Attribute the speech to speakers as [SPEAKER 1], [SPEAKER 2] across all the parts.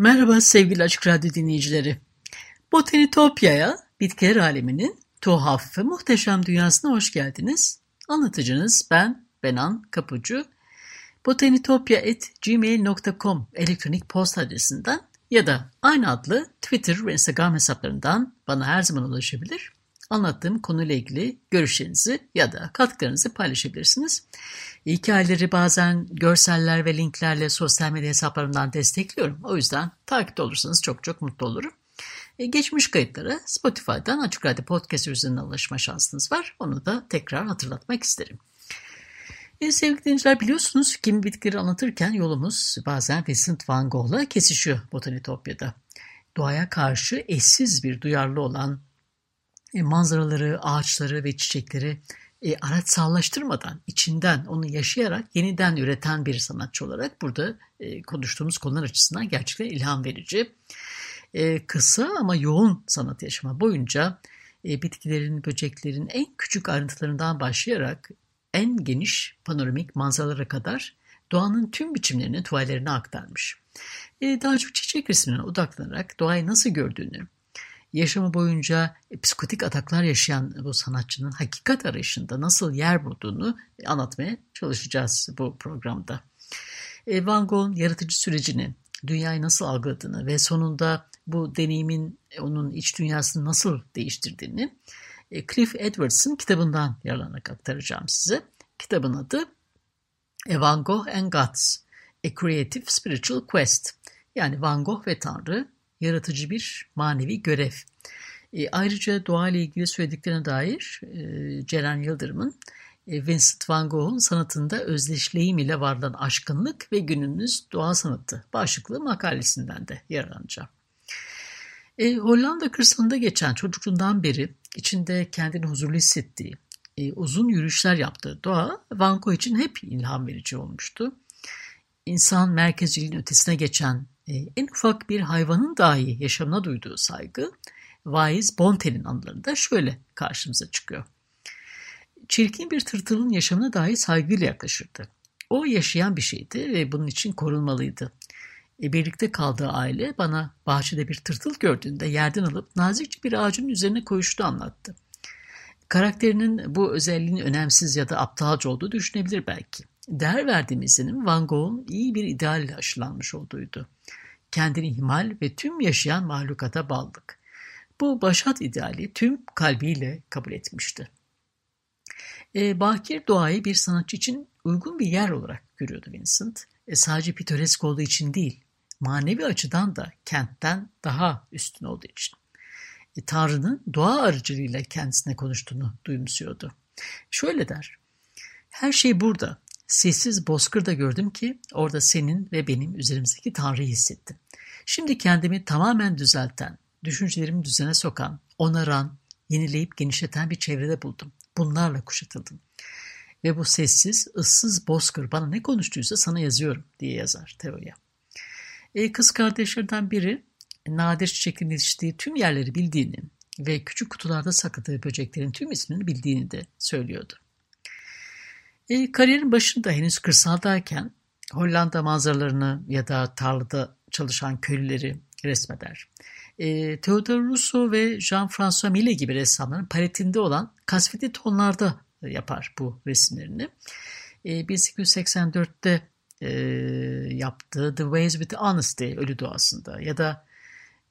[SPEAKER 1] Merhaba sevgili Açık Radyo dinleyicileri. Botanitopya'ya, bitkiler aleminin tuhaf ve muhteşem dünyasına hoş geldiniz. Anlatıcınız ben Benan Kapucu. botanitopya.gmail.com elektronik posta adresinden ya da aynı adlı Twitter ve Instagram hesaplarından bana her zaman ulaşabilir. Anlattığım konuyla ilgili görüşlerinizi ya da katkılarınızı paylaşabilirsiniz. Hikayeleri bazen görseller ve linklerle sosyal medya hesaplarımdan destekliyorum. O yüzden takipte olursanız çok çok mutlu olurum. E, geçmiş kayıtlara Spotify'dan Açık Radyo Podcast üzerinden ulaşma şansınız var. Onu da tekrar hatırlatmak isterim. E, sevgili dinleyiciler biliyorsunuz kimi bitkileri anlatırken yolumuz bazen Vincent van Gogh'la kesişiyor Botanitopya'da. Doğaya karşı eşsiz bir duyarlı olan e, manzaraları, ağaçları ve çiçekleri e, araçsallaştırmadan, içinden onu yaşayarak yeniden üreten bir sanatçı olarak burada e, konuştuğumuz konular açısından gerçekten ilham verici. E, kısa ama yoğun sanat yaşama boyunca e, bitkilerin, böceklerin en küçük ayrıntılarından başlayarak en geniş panoramik manzaralara kadar doğanın tüm biçimlerini tuvallerine aktarmış. E, daha çok çiçek resmine odaklanarak doğayı nasıl gördüğünü, yaşamı boyunca psikotik ataklar yaşayan bu sanatçının hakikat arayışında nasıl yer bulduğunu anlatmaya çalışacağız bu programda. E, Van Gogh'un yaratıcı sürecini, dünyayı nasıl algıladığını ve sonunda bu deneyimin onun iç dünyasını nasıl değiştirdiğini e, Cliff Edwards'ın kitabından yararlanarak aktaracağım size. Kitabın adı Van Gogh and Gods, A Creative Spiritual Quest. Yani Van Gogh ve Tanrı yaratıcı bir manevi görev. E, ayrıca doğa ile ilgili söylediklerine dair e, Ceren Yıldırım'ın e, Vincent van Gogh'un sanatında özdeşleyim ile varlanan aşkınlık ve günümüz doğa sanatı başlıklı makalesinden de yararlanacağım. E, Hollanda kırsalında geçen çocukluğundan beri içinde kendini huzurlu hissettiği, e, uzun yürüyüşler yaptığı doğa Van Gogh için hep ilham verici olmuştu. İnsan merkezciliğin ötesine geçen en ufak bir hayvanın dahi yaşamına duyduğu saygı vaiz Bontel'in anılarında şöyle karşımıza çıkıyor. Çirkin bir tırtılın yaşamına dahi saygıyla yaklaşırdı. O yaşayan bir şeydi ve bunun için korunmalıydı. E, birlikte kaldığı aile bana bahçede bir tırtıl gördüğünde yerden alıp nazikçe bir ağacın üzerine koyuştu anlattı. Karakterinin bu özelliğinin önemsiz ya da aptalca olduğu düşünebilir belki. Değer verdiğim izlenim Van Gogh'un iyi bir idealle aşılanmış olduğuydu. Kendini ihmal ve tüm yaşayan mahlukata bağlılık. Bu başat ideali tüm kalbiyle kabul etmişti. E, bakir doğayı bir sanatçı için uygun bir yer olarak görüyordu Vincent. E, sadece pitoresk olduğu için değil, manevi açıdan da kentten daha üstün olduğu için. E, Tanrı'nın doğa aracılığıyla kendisine konuştuğunu duyumsuyordu. Şöyle der, her şey burada, Sessiz bozkırda gördüm ki orada senin ve benim üzerimizdeki Tanrı'yı hissettim. Şimdi kendimi tamamen düzelten, düşüncelerimi düzene sokan, onaran, yenileyip genişleten bir çevrede buldum. Bunlarla kuşatıldım. Ve bu sessiz, ıssız bozkır bana ne konuştuysa sana yazıyorum diye yazar Teo'ya. E, kız kardeşlerden biri nadir çiçeklerin yetiştiği tüm yerleri bildiğini ve küçük kutularda sakladığı böceklerin tüm ismini bildiğini de söylüyordu. E, kariyerin başında henüz kırsaldayken Hollanda manzaralarını ya da tarlada çalışan köylüleri resmeder. E, Theodore Rousseau ve Jean-François Millet gibi ressamların paletinde olan kasvetli tonlarda yapar bu resimlerini. E, 1884'te e, yaptığı The Ways with Honesty Ölü Doğasında ya da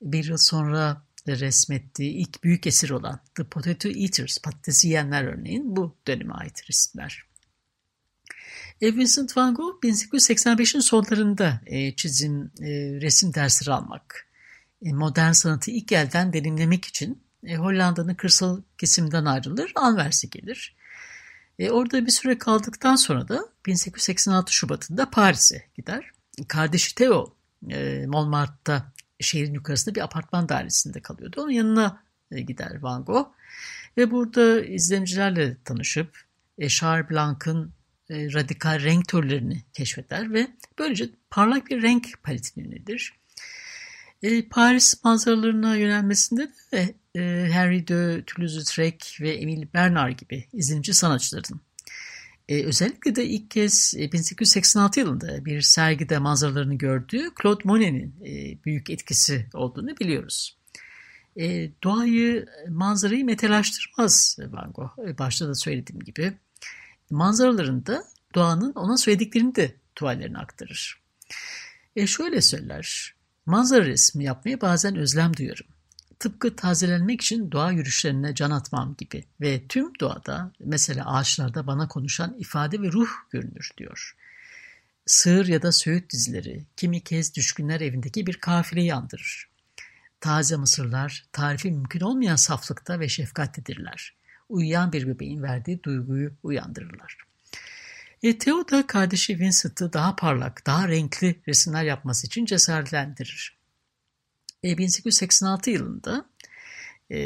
[SPEAKER 1] bir yıl sonra resmettiği ilk büyük esir olan The Potato Eaters, patatesi yiyenler örneğin bu döneme ait resimler. E, Vincent van Gogh 1885'in sonlarında e, çizim, e, resim dersleri almak e, modern sanatı ilk elden deneyimlemek için e, Hollanda'nın kırsal kesiminden ayrılır, Anvers'e gelir. E, orada bir süre kaldıktan sonra da 1886 Şubat'ında Paris'e gider. Kardeşi Theo e, Montmartre'da şehrin yukarısında bir apartman dairesinde kalıyordu. Onun yanına e, gider Van Gogh. Ve burada izleyicilerle tanışıp e, Charles Blanc'ın e, radikal renk türlerini keşfeder ve böylece parlak bir renk paletini yönelir. E, Paris manzaralarına yönelmesinde de e, Henri de Toulouse-Lautrec ve Emile Bernard gibi izlenici sanatçıların e, özellikle de ilk kez 1886 yılında bir sergide manzaralarını gördüğü Claude Monet'in e, büyük etkisi olduğunu biliyoruz. E, doğayı, manzarayı metalaştırmaz Van Gogh. E, başta da söylediğim gibi. Manzaralarında doğanın ona söylediklerini de tuvallerine aktarır. E şöyle söyler, manzara resmi yapmaya bazen özlem duyarım. Tıpkı tazelenmek için doğa yürüyüşlerine can atmam gibi ve tüm doğada mesela ağaçlarda bana konuşan ifade ve ruh görünür diyor. Sığır ya da söğüt dizileri kimi kez düşkünler evindeki bir kafileyi andırır. Taze mısırlar tarifi mümkün olmayan saflıkta ve şefkatlidirler. Uyuyan bir bebeğin verdiği duyguyu uyandırırlar. E, Theo da kardeşi Vincent'ı daha parlak, daha renkli resimler yapması için cesaretlendirir. E, 1886 yılında e,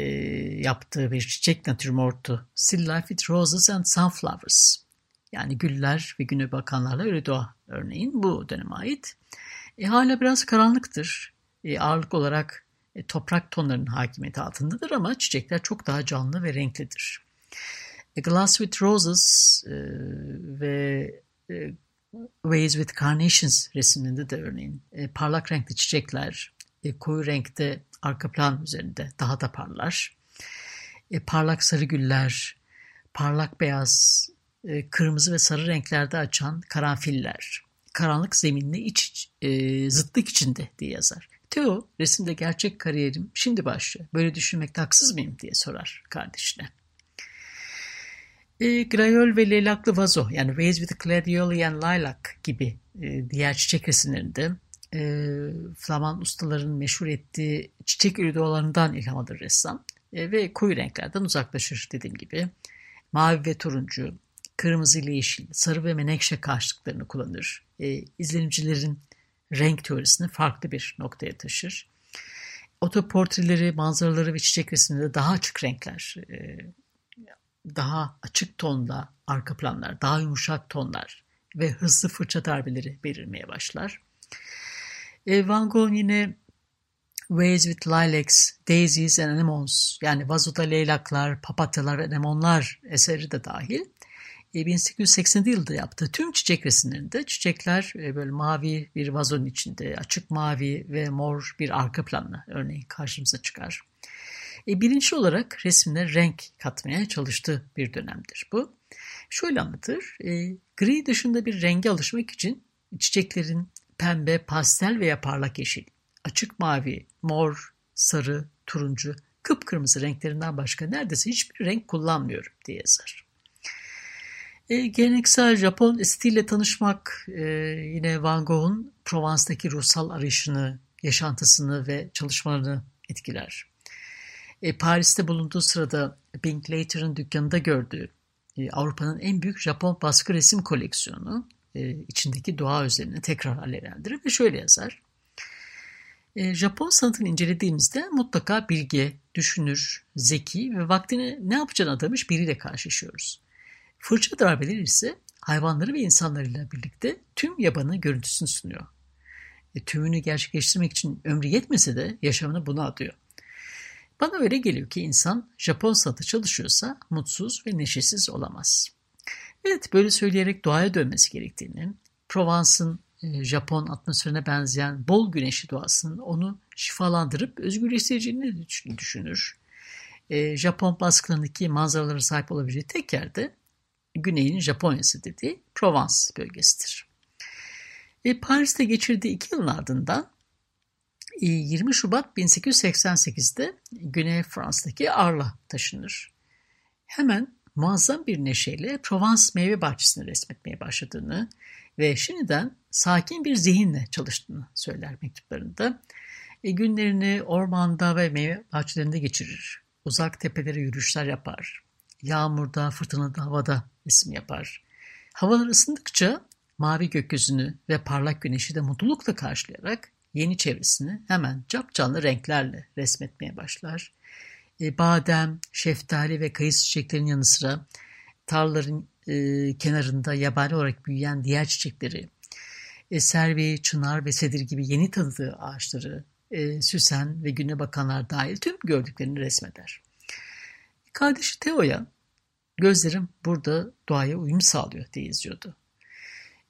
[SPEAKER 1] yaptığı bir çiçek natürmortu Still Life with Roses and Sunflowers yani güller ve güne bakanlarla öyle doğa örneğin bu döneme ait. E, hala biraz karanlıktır. E, ağırlık olarak e, toprak tonlarının hakimiyeti altındadır ama çiçekler çok daha canlı ve renklidir. A Glass with Roses e, ve e, Ways with Carnations resiminde de örneğin e, parlak renkli çiçekler e, koyu renkte arka plan üzerinde daha da parlar. E, parlak sarı güller, parlak beyaz, e, kırmızı ve sarı renklerde açan karanfiller, karanlık zeminli iç e, zıtlık içinde diye yazar. Theo resimde gerçek kariyerim şimdi başlıyor. Böyle düşünmekte haksız mıyım diye sorar kardeşine. E, Grayol ve leylaklı vazo yani Vase with Gladioli and Lilac gibi e, diğer çiçek resimlerinde e, Flaman ustaların meşhur ettiği çiçek ürüdoğalarından ilham alır ressam e, ve koyu renklerden uzaklaşır dediğim gibi. Mavi ve turuncu, kırmızı ile yeşil, sarı ve menekşe karşılıklarını kullanır. E, izlenimcilerin renk teorisini farklı bir noktaya taşır. Otoportreleri, manzaraları ve çiçek resimleri daha açık renkler, e, daha açık tonda arka planlar, daha yumuşak tonlar ve hızlı fırça darbeleri belirmeye başlar. E, Van Gogh yine Ways with Lilacs, Daisies and Anemones yani vazoda leylaklar, papatyalar ve anemonlar eseri de dahil. 1880 yılında yaptığı tüm çiçek resimlerinde çiçekler e, böyle mavi bir vazonun içinde açık mavi ve mor bir arka planla örneğin karşımıza çıkar. E, bilinçli olarak resmine renk katmaya çalıştığı bir dönemdir bu. Şöyle anlatır, e, gri dışında bir renge alışmak için çiçeklerin pembe, pastel veya parlak yeşil, açık mavi, mor, sarı, turuncu, kıpkırmızı renklerinden başka neredeyse hiçbir renk kullanmıyorum diye yazar. E, geleneksel Japon stille tanışmak e, yine Van Gogh'un Provence'daki ruhsal arayışını, yaşantısını ve çalışmalarını etkiler. E, Paris'te bulunduğu sırada Linklater'ın dükkanında gördüğü e, Avrupa'nın en büyük Japon baskı resim koleksiyonu e, içindeki doğa üzerine tekrar alevlendirir ve şöyle yazar. E, Japon sanatını incelediğimizde mutlaka bilge, düşünür, zeki ve vaktini ne yapacağını adamış biriyle karşılaşıyoruz. Fırça darbeleri ise hayvanları ve insanlarıyla birlikte tüm yabanı görüntüsünü sunuyor. E, tümünü gerçekleştirmek için ömrü yetmese de yaşamını buna adıyor. Bana öyle geliyor ki insan Japon sanatı çalışıyorsa mutsuz ve neşesiz olamaz. Evet böyle söyleyerek doğaya dönmesi gerektiğini, Provence'ın e, Japon atmosferine benzeyen bol güneşli doğasının onu şifalandırıp özgürleştireceğini düşünür. E, Japon baskılarındaki manzaralara sahip olabileceği tek yerde Güney'in Japonya'sı dediği Provence bölgesidir. E, Paris'te geçirdiği iki yılın ardından 20 e, Şubat 1888'de Güney Fransa'daki Arla taşınır. Hemen muazzam bir neşeyle Provence meyve bahçesini resmetmeye başladığını ve şimdiden sakin bir zihinle çalıştığını söyler mektuplarında. E, günlerini ormanda ve meyve bahçelerinde geçirir. Uzak tepelere yürüyüşler yapar. Yağmurda, fırtınada, havada resim yapar. Havalar ısındıkça mavi gökyüzünü ve parlak güneşi de mutlulukla karşılayarak yeni çevresini hemen capcanlı renklerle resmetmeye başlar. E, badem, şeftali ve kayısı çiçeklerin yanı sıra tarlaların e, kenarında yabani olarak büyüyen diğer çiçekleri, e, servi, çınar ve sedir gibi yeni tanıdığı ağaçları, e, süsen ve güne bakanlar dahil tüm gördüklerini resmeder. Kardeşi Teo'ya gözlerim burada doğaya uyum sağlıyor diye yazıyordu.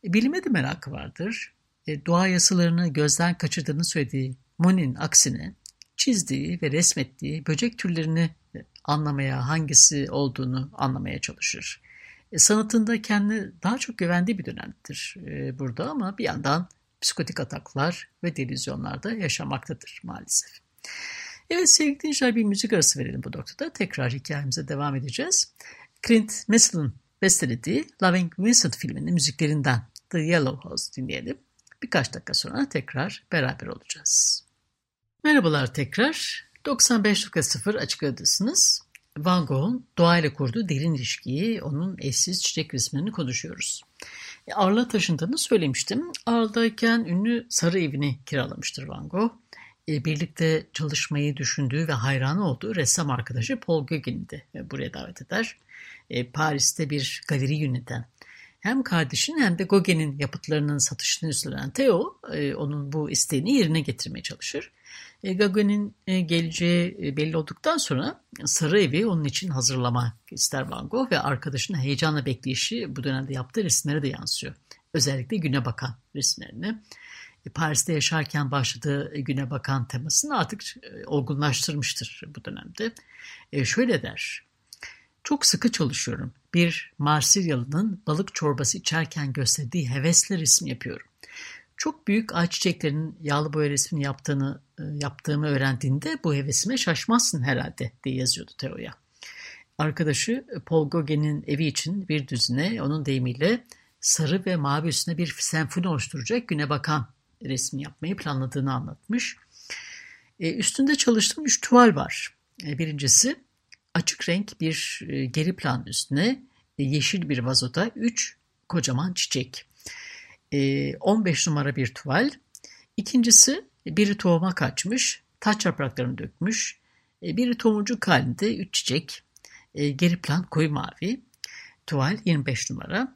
[SPEAKER 1] E, bilime de merakı vardır. E, doğa yasalarını gözden kaçırdığını söylediği Monet'in aksine çizdiği ve resmettiği böcek türlerini anlamaya, hangisi olduğunu anlamaya çalışır. E, sanatında kendi daha çok güvendiği bir dönemdir burada ama bir yandan psikotik ataklar ve delüzyonlarda yaşamaktadır maalesef. Evet sevgili dinleyiciler bir müzik arası verelim bu noktada. Tekrar hikayemize devam edeceğiz. Clint Mansell'ın bestelediği Loving Vincent filminin müziklerinden The Yellow House dinleyelim. Birkaç dakika sonra tekrar beraber olacağız. Merhabalar tekrar. 95.0 Açık Radyosu'nuz. Van Gogh'un doğayla kurduğu derin ilişkiyi, onun eşsiz çiçek resmini konuşuyoruz. E, Arla taşındığını söylemiştim. Arla'dayken ünlü sarı evini kiralamıştır Van Gogh. E, birlikte çalışmayı düşündüğü ve hayranı olduğu ressam arkadaşı Paul Gauguin'i de e, buraya davet eder. E, Paris'te bir galeri yöneten hem kardeşin hem de Gauguin'in yapıtlarının satışını üstlenen Theo e, onun bu isteğini yerine getirmeye çalışır. E, e, geleceği belli olduktan sonra Sarı Evi onun için hazırlamak ister Van Gogh ve arkadaşının heyecanla bekleyişi bu dönemde yaptığı resimlere de yansıyor. Özellikle güne bakan resimlerini. E, Paris'te yaşarken başladığı güne bakan temasını artık olgunlaştırmıştır bu dönemde. Şöyle der, çok sıkı çalışıyorum. Bir Marsilyalı'nın balık çorbası içerken gösterdiği hevesle resim yapıyorum. Çok büyük ay çiçeklerinin yağlı boya resmini yaptığını, e, yaptığımı öğrendiğinde bu hevesime şaşmazsın herhalde diye yazıyordu Teo'ya. Arkadaşı Paul Gauguin'in evi için bir düzine onun deyimiyle sarı ve mavi üstüne bir senfoni oluşturacak güne bakan resmi yapmayı planladığını anlatmış. E, üstünde çalıştığım üç tuval var. E, birincisi açık renk bir e, geri plan üstüne e, yeşil bir vazoda üç kocaman çiçek. 15 e, numara bir tuval. İkincisi biri tohuma kaçmış, taç yapraklarını dökmüş. Biri tomurcuk halinde üç çiçek. Geri plan koyu mavi. Tuval 25 numara.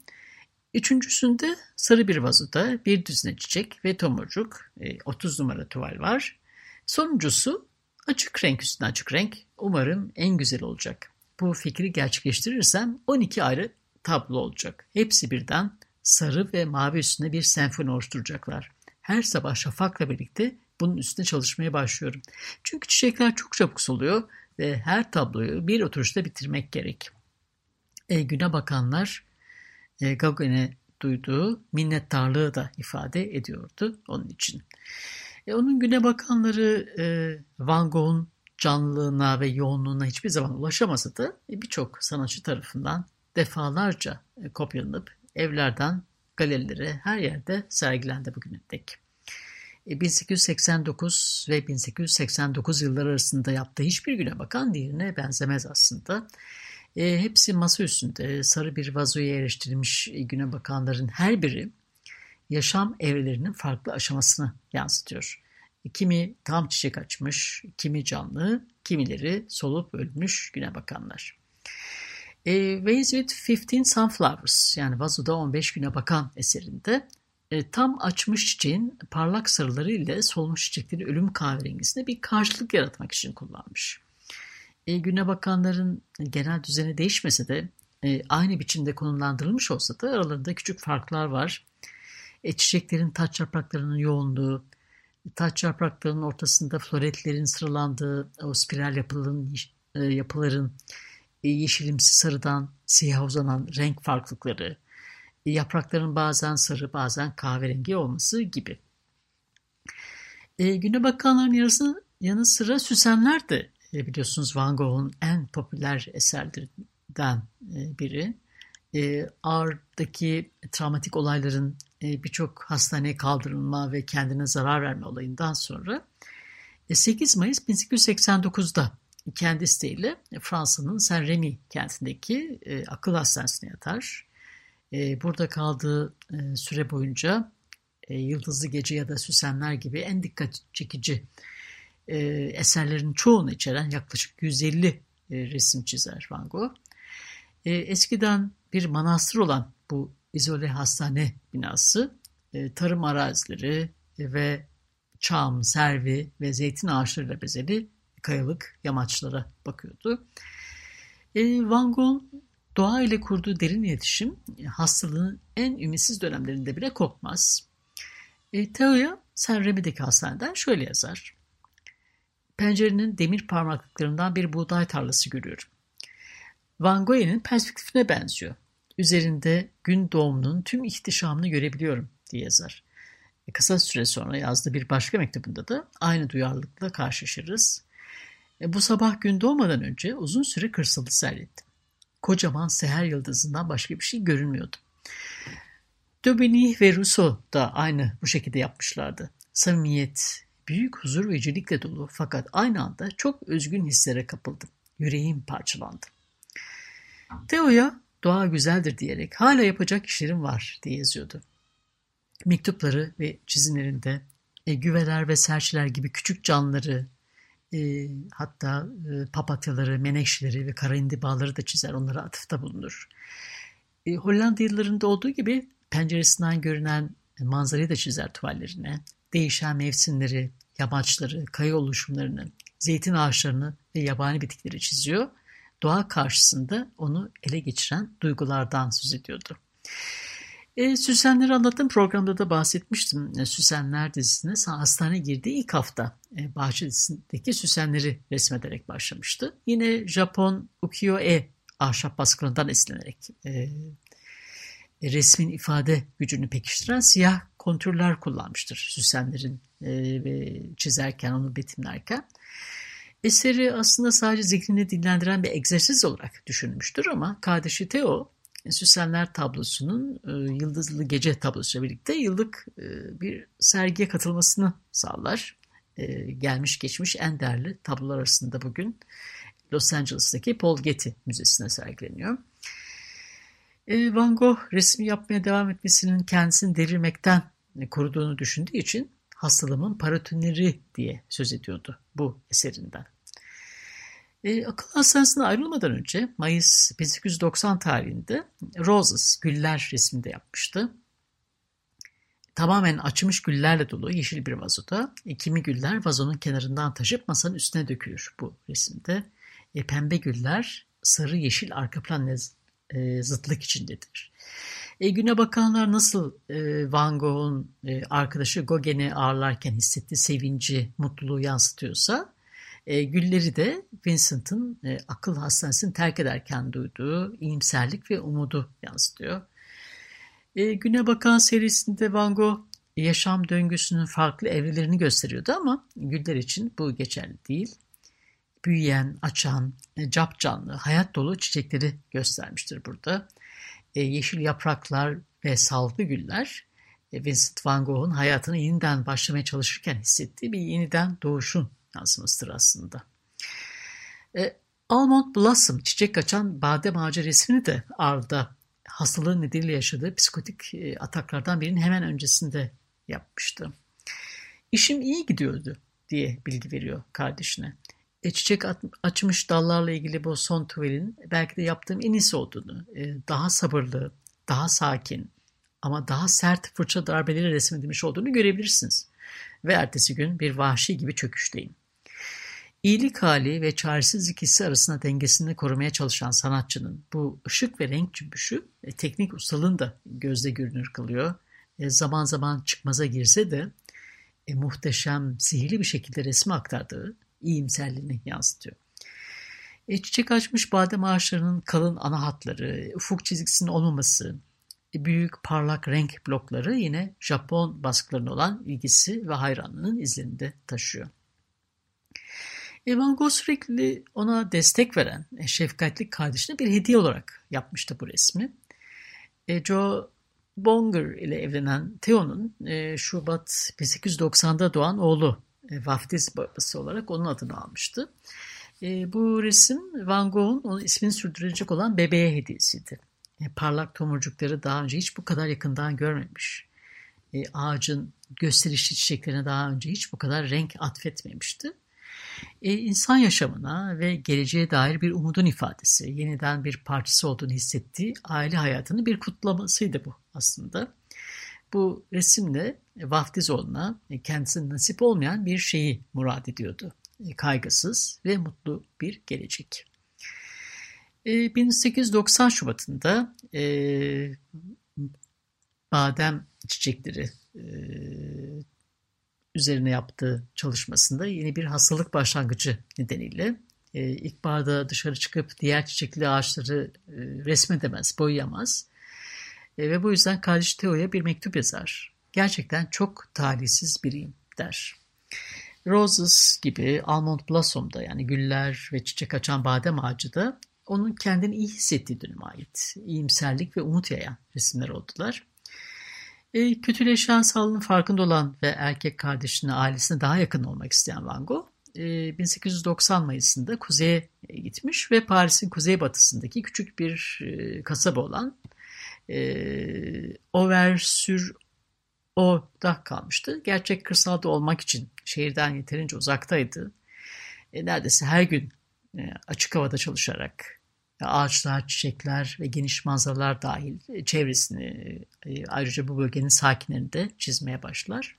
[SPEAKER 1] Üçüncüsünde sarı bir vazoda bir düzine çiçek ve tomurcuk 30 numara tuval var. Sonuncusu Açık renk üstüne açık renk. Umarım en güzel olacak. Bu fikri gerçekleştirirsem 12 ayrı tablo olacak. Hepsi birden sarı ve mavi üstüne bir senfoni oluşturacaklar. Her sabah şafakla birlikte bunun üstüne çalışmaya başlıyorum. Çünkü çiçekler çok çabuk soluyor ve her tabloyu bir oturuşta bitirmek gerek. E, güne bakanlar e, Gauguin'e duyduğu minnettarlığı da ifade ediyordu onun için. E, onun güne bakanları e, Van Gogh'un canlılığına ve yoğunluğuna hiçbir zaman ulaşamasa da e, birçok sanatçı tarafından defalarca e, kopyalanıp evlerden galerilere her yerde sergilendi bugüne dek. E, 1889 ve 1889 yılları arasında yaptığı hiçbir güne bakan diğerine benzemez aslında. E, hepsi masa üstünde sarı bir vazoya yerleştirilmiş e, güne bakanların her biri yaşam evrelerinin farklı aşamasını yansıtıyor. Kimi tam çiçek açmış, kimi canlı, kimileri solup ölmüş güne bakanlar. E, Vase with 15 Sunflowers yani vazoda 15 güne bakan eserinde e, tam açmış çiçeğin parlak sarıları ile solmuş çiçeklerin ölüm kahverengisine bir karşılık yaratmak için kullanmış. E, güne bakanların genel düzeni değişmese de e, aynı biçimde konumlandırılmış olsa da aralarında küçük farklar var. E, çiçeklerin taç yapraklarının yoğunluğu, taç yapraklarının ortasında floretlerin sıralandığı o spiral yapıların, e, yapıların e, yeşilimsi sarıdan siyah uzanan renk farklılıkları, e, yaprakların bazen sarı bazen kahverengi olması gibi. E, güne bakanların yarısı, yanı sıra süsenler de e, biliyorsunuz Van Gogh'un en popüler eserlerinden e, biri. E, ağırdaki travmatik olayların birçok hastaneye kaldırılma ve kendine zarar verme olayından sonra 8 Mayıs 1889'da kendi isteğiyle Fransa'nın Saint-Rémy kentindeki e, akıl hastanesine yatar. E, burada kaldığı e, süre boyunca e, Yıldızlı Gece ya da Süsenler gibi en dikkat çekici e, eserlerin çoğunu içeren yaklaşık 150 e, resim çizer Van Gogh. E, eskiden bir manastır olan bu izole hastane binası e, tarım arazileri ve çam, servi ve zeytin ağaçlarıyla bezeli kayalık yamaçlara bakıyordu. E, Van Gogh'un doğa ile kurduğu derin iletişim hastalığın en ümitsiz dönemlerinde bile kopmaz. E, Teo'ya Sen Remi'deki hastaneden şöyle yazar. Pencerenin demir parmaklıklarından bir buğday tarlası görüyorum. Van Gogh'un perspektifine benziyor. Üzerinde gün doğumunun tüm ihtişamını görebiliyorum diye yazar. E, kısa süre sonra yazdığı bir başka mektubunda da aynı duyarlılıkla karşılaşırız. E, bu sabah gün doğmadan önce uzun süre kırsalı seyrettim. Kocaman seher yıldızından başka bir şey görünmüyordu. Daubigny ve Rousseau da aynı bu şekilde yapmışlardı. Samimiyet, büyük huzur ve cilikle dolu fakat aynı anda çok özgün hislere kapıldım. Yüreğim parçalandı. Theo'ya doğa güzeldir diyerek hala yapacak işlerim var diye yazıyordu. Mektupları ve çizimlerinde e, güveler ve serçeler gibi küçük canlıları, e, hatta e, papatyaları, menekşeleri ve kara indibaları da çizer, onlara atıfta bulunur. E, Hollandalıların olduğu gibi penceresinden görünen manzarayı da çizer tuvallerine. Değişen mevsimleri, yamaçları, kaya oluşumlarını, zeytin ağaçlarını ve yabani bitkileri çiziyor. Doğa karşısında onu ele geçiren duygulardan söz ediyordu. E, Süsenleri anlattığım programda da bahsetmiştim. E, Süsenler dizisine hastane girdiği ilk hafta e, Bahçe dizisindeki Süsenleri resmederek başlamıştı. Yine Japon ukiyo-e ahşap baskılarından esinlenerek e, resmin ifade gücünü pekiştiren siyah kontürler kullanmıştır Süsenler'in e, çizerken, onu betimlerken. Eseri aslında sadece zihnini dinlendiren bir egzersiz olarak düşünmüştür ama kardeşi Theo Süsenler tablosunun e, Yıldızlı Gece tablosuyla birlikte yıllık e, bir sergiye katılmasını sağlar. E, gelmiş geçmiş en değerli tablolar arasında bugün Los Angeles'taki Paul Getty Müzesi'ne sergileniyor. Van Gogh resmi yapmaya devam etmesinin kendisini devirmekten koruduğunu düşündüğü için hastalığımın paratoneri diye söz ediyordu bu eserinden. E, akıl hastanesine ayrılmadan önce Mayıs 1890 tarihinde Roses, güller resminde yapmıştı. Tamamen açmış güllerle dolu yeşil bir vazoda. E, kimi güller vazonun kenarından taşıp masanın üstüne dökülür bu resimde. E, pembe güller sarı yeşil arka plan e, zıtlık içindedir. E, güne bakanlar nasıl e, Van Gogh'un e, arkadaşı Gauguin'i ağırlarken hissettiği sevinci, mutluluğu yansıtıyorsa e, gülleri de Vincent'ın e, akıl hastanesini terk ederken duyduğu iyimserlik ve umudu yansıtıyor. E, Güne Bakan serisinde Van Gogh yaşam döngüsünün farklı evrelerini gösteriyordu ama güller için bu geçerli değil. Büyüyen, açan, e, cap canlı, hayat dolu çiçekleri göstermiştir burada. E, yeşil yapraklar ve salgı güller e, Vincent van Gogh'un hayatını yeniden başlamaya çalışırken hissettiği bir yeniden doğuşun yansımasıdır aslında. Almond Blossom, çiçek açan badem ağacı resmini de Arda hastalığı nedeniyle yaşadığı psikotik ataklardan birinin hemen öncesinde yapmıştı. İşim iyi gidiyordu diye bilgi veriyor kardeşine. E, çiçek at, açmış dallarla ilgili bu son tuvalin belki de yaptığım en iyisi olduğunu, e, daha sabırlı, daha sakin ama daha sert fırça darbeleri resmedilmiş olduğunu görebilirsiniz. Ve ertesi gün bir vahşi gibi çöküşteyim. İyilik hali ve çaresizlik hissi arasında dengesini korumaya çalışan sanatçının bu ışık ve renk cümbüşü e, teknik ustalığını da gözde görünür kılıyor. E, zaman zaman çıkmaza girse de e, muhteşem, sihirli bir şekilde resmi aktardığı iyimserliğini yansıtıyor. E, çiçek açmış badem ağaçlarının kalın ana hatları, ufuk çizgisinin olmaması, e, büyük parlak renk blokları yine Japon baskılarına olan ilgisi ve hayranlığının izlerinde taşıyor. Van Gogh sürekli ona destek veren e, şefkatli kardeşine bir hediye olarak yapmıştı bu resmi. E, Joe Bonger ile evlenen Theo'nun e, Şubat 1890'da doğan oğlu e, vaftiz babası olarak onun adını almıştı. E, bu resim Van Gogh'un onun ismini sürdürecek olan bebeğe hediyesiydi. E, parlak tomurcukları daha önce hiç bu kadar yakından görmemiş. E, ağacın gösterişli çiçeklerine daha önce hiç bu kadar renk atfetmemişti. E, insan yaşamına ve geleceğe dair bir umudun ifadesi, yeniden bir parçası olduğunu hissettiği aile hayatının bir kutlamasıydı bu aslında. Bu resimle Vaftizoğlu'na e, kendisine nasip olmayan bir şeyi murad ediyordu. E, kaygısız ve mutlu bir gelecek. 1890 e, Şubat'ında e, badem çiçekleri e, üzerine yaptığı çalışmasında yeni bir hastalık başlangıcı nedeniyle e, ilkbaharda dışarı çıkıp diğer çiçekli ağaçları e, resmedemez, boyayamaz. E, ve bu yüzden kardeş Theo'ya bir mektup yazar. Gerçekten çok talihsiz biriyim der. Roses gibi Almond Blossom'da yani güller ve çiçek açan badem ağacı da onun kendini iyi hissettiği döneme ait. İyimserlik ve umut yayan resimler oldular. E, kötüleşen sağlığının farkında olan ve erkek kardeşine, ailesine daha yakın olmak isteyen Van Gogh, e, 1890 Mayıs'ında kuzeye gitmiş ve Paris'in kuzeybatısındaki küçük bir e, kasaba olan e, Auvers-sur O'da kalmıştı. Gerçek kırsalda olmak için şehirden yeterince uzaktaydı. E, neredeyse her gün e, açık havada çalışarak ağaçlar, çiçekler ve geniş manzaralar dahil e, çevresini e, ayrıca bu bölgenin sakinlerini de çizmeye başlar.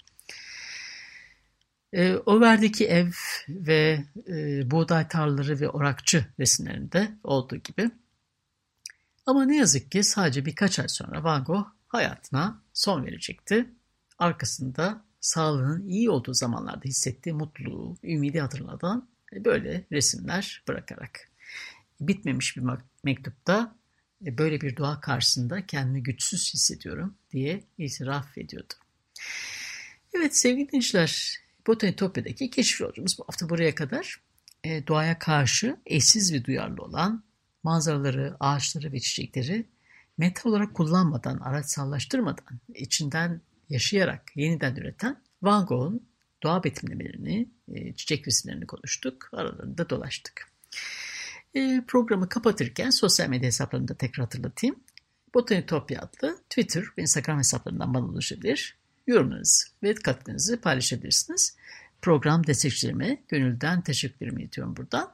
[SPEAKER 1] E, Over'deki ev ve buğday tarlaları ve orakçı resimlerinde olduğu gibi. Ama ne yazık ki sadece birkaç ay sonra Van Gogh hayatına son verecekti. Arkasında sağlığının iyi olduğu zamanlarda hissettiği mutluluğu, ümidi hatırladan böyle resimler bırakarak bitmemiş bir mektupta e, böyle bir dua karşısında kendimi güçsüz hissediyorum diye itiraf ediyordu. Evet sevgili dinleyiciler, Botanitopya'daki keşif yolcumuz bu hafta buraya kadar. E, doğaya karşı eşsiz ve duyarlı olan manzaraları, ağaçları ve çiçekleri metal olarak kullanmadan, araçsallaştırmadan, içinden yaşayarak yeniden üreten Van Gogh'un doğa betimlemelerini, e, çiçek resimlerini konuştuk, aralarında dolaştık. E, programı kapatırken sosyal medya hesaplarını da tekrar hatırlatayım. Botanitopya adlı Twitter ve Instagram hesaplarından bana ulaşabilir. Yorumlarınızı ve katkınızı paylaşabilirsiniz. Program destekçilerime gönülden teşekkürlerimi iletiyorum buradan.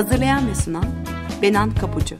[SPEAKER 2] Hazırlayan ve sunan Benan Kapucu.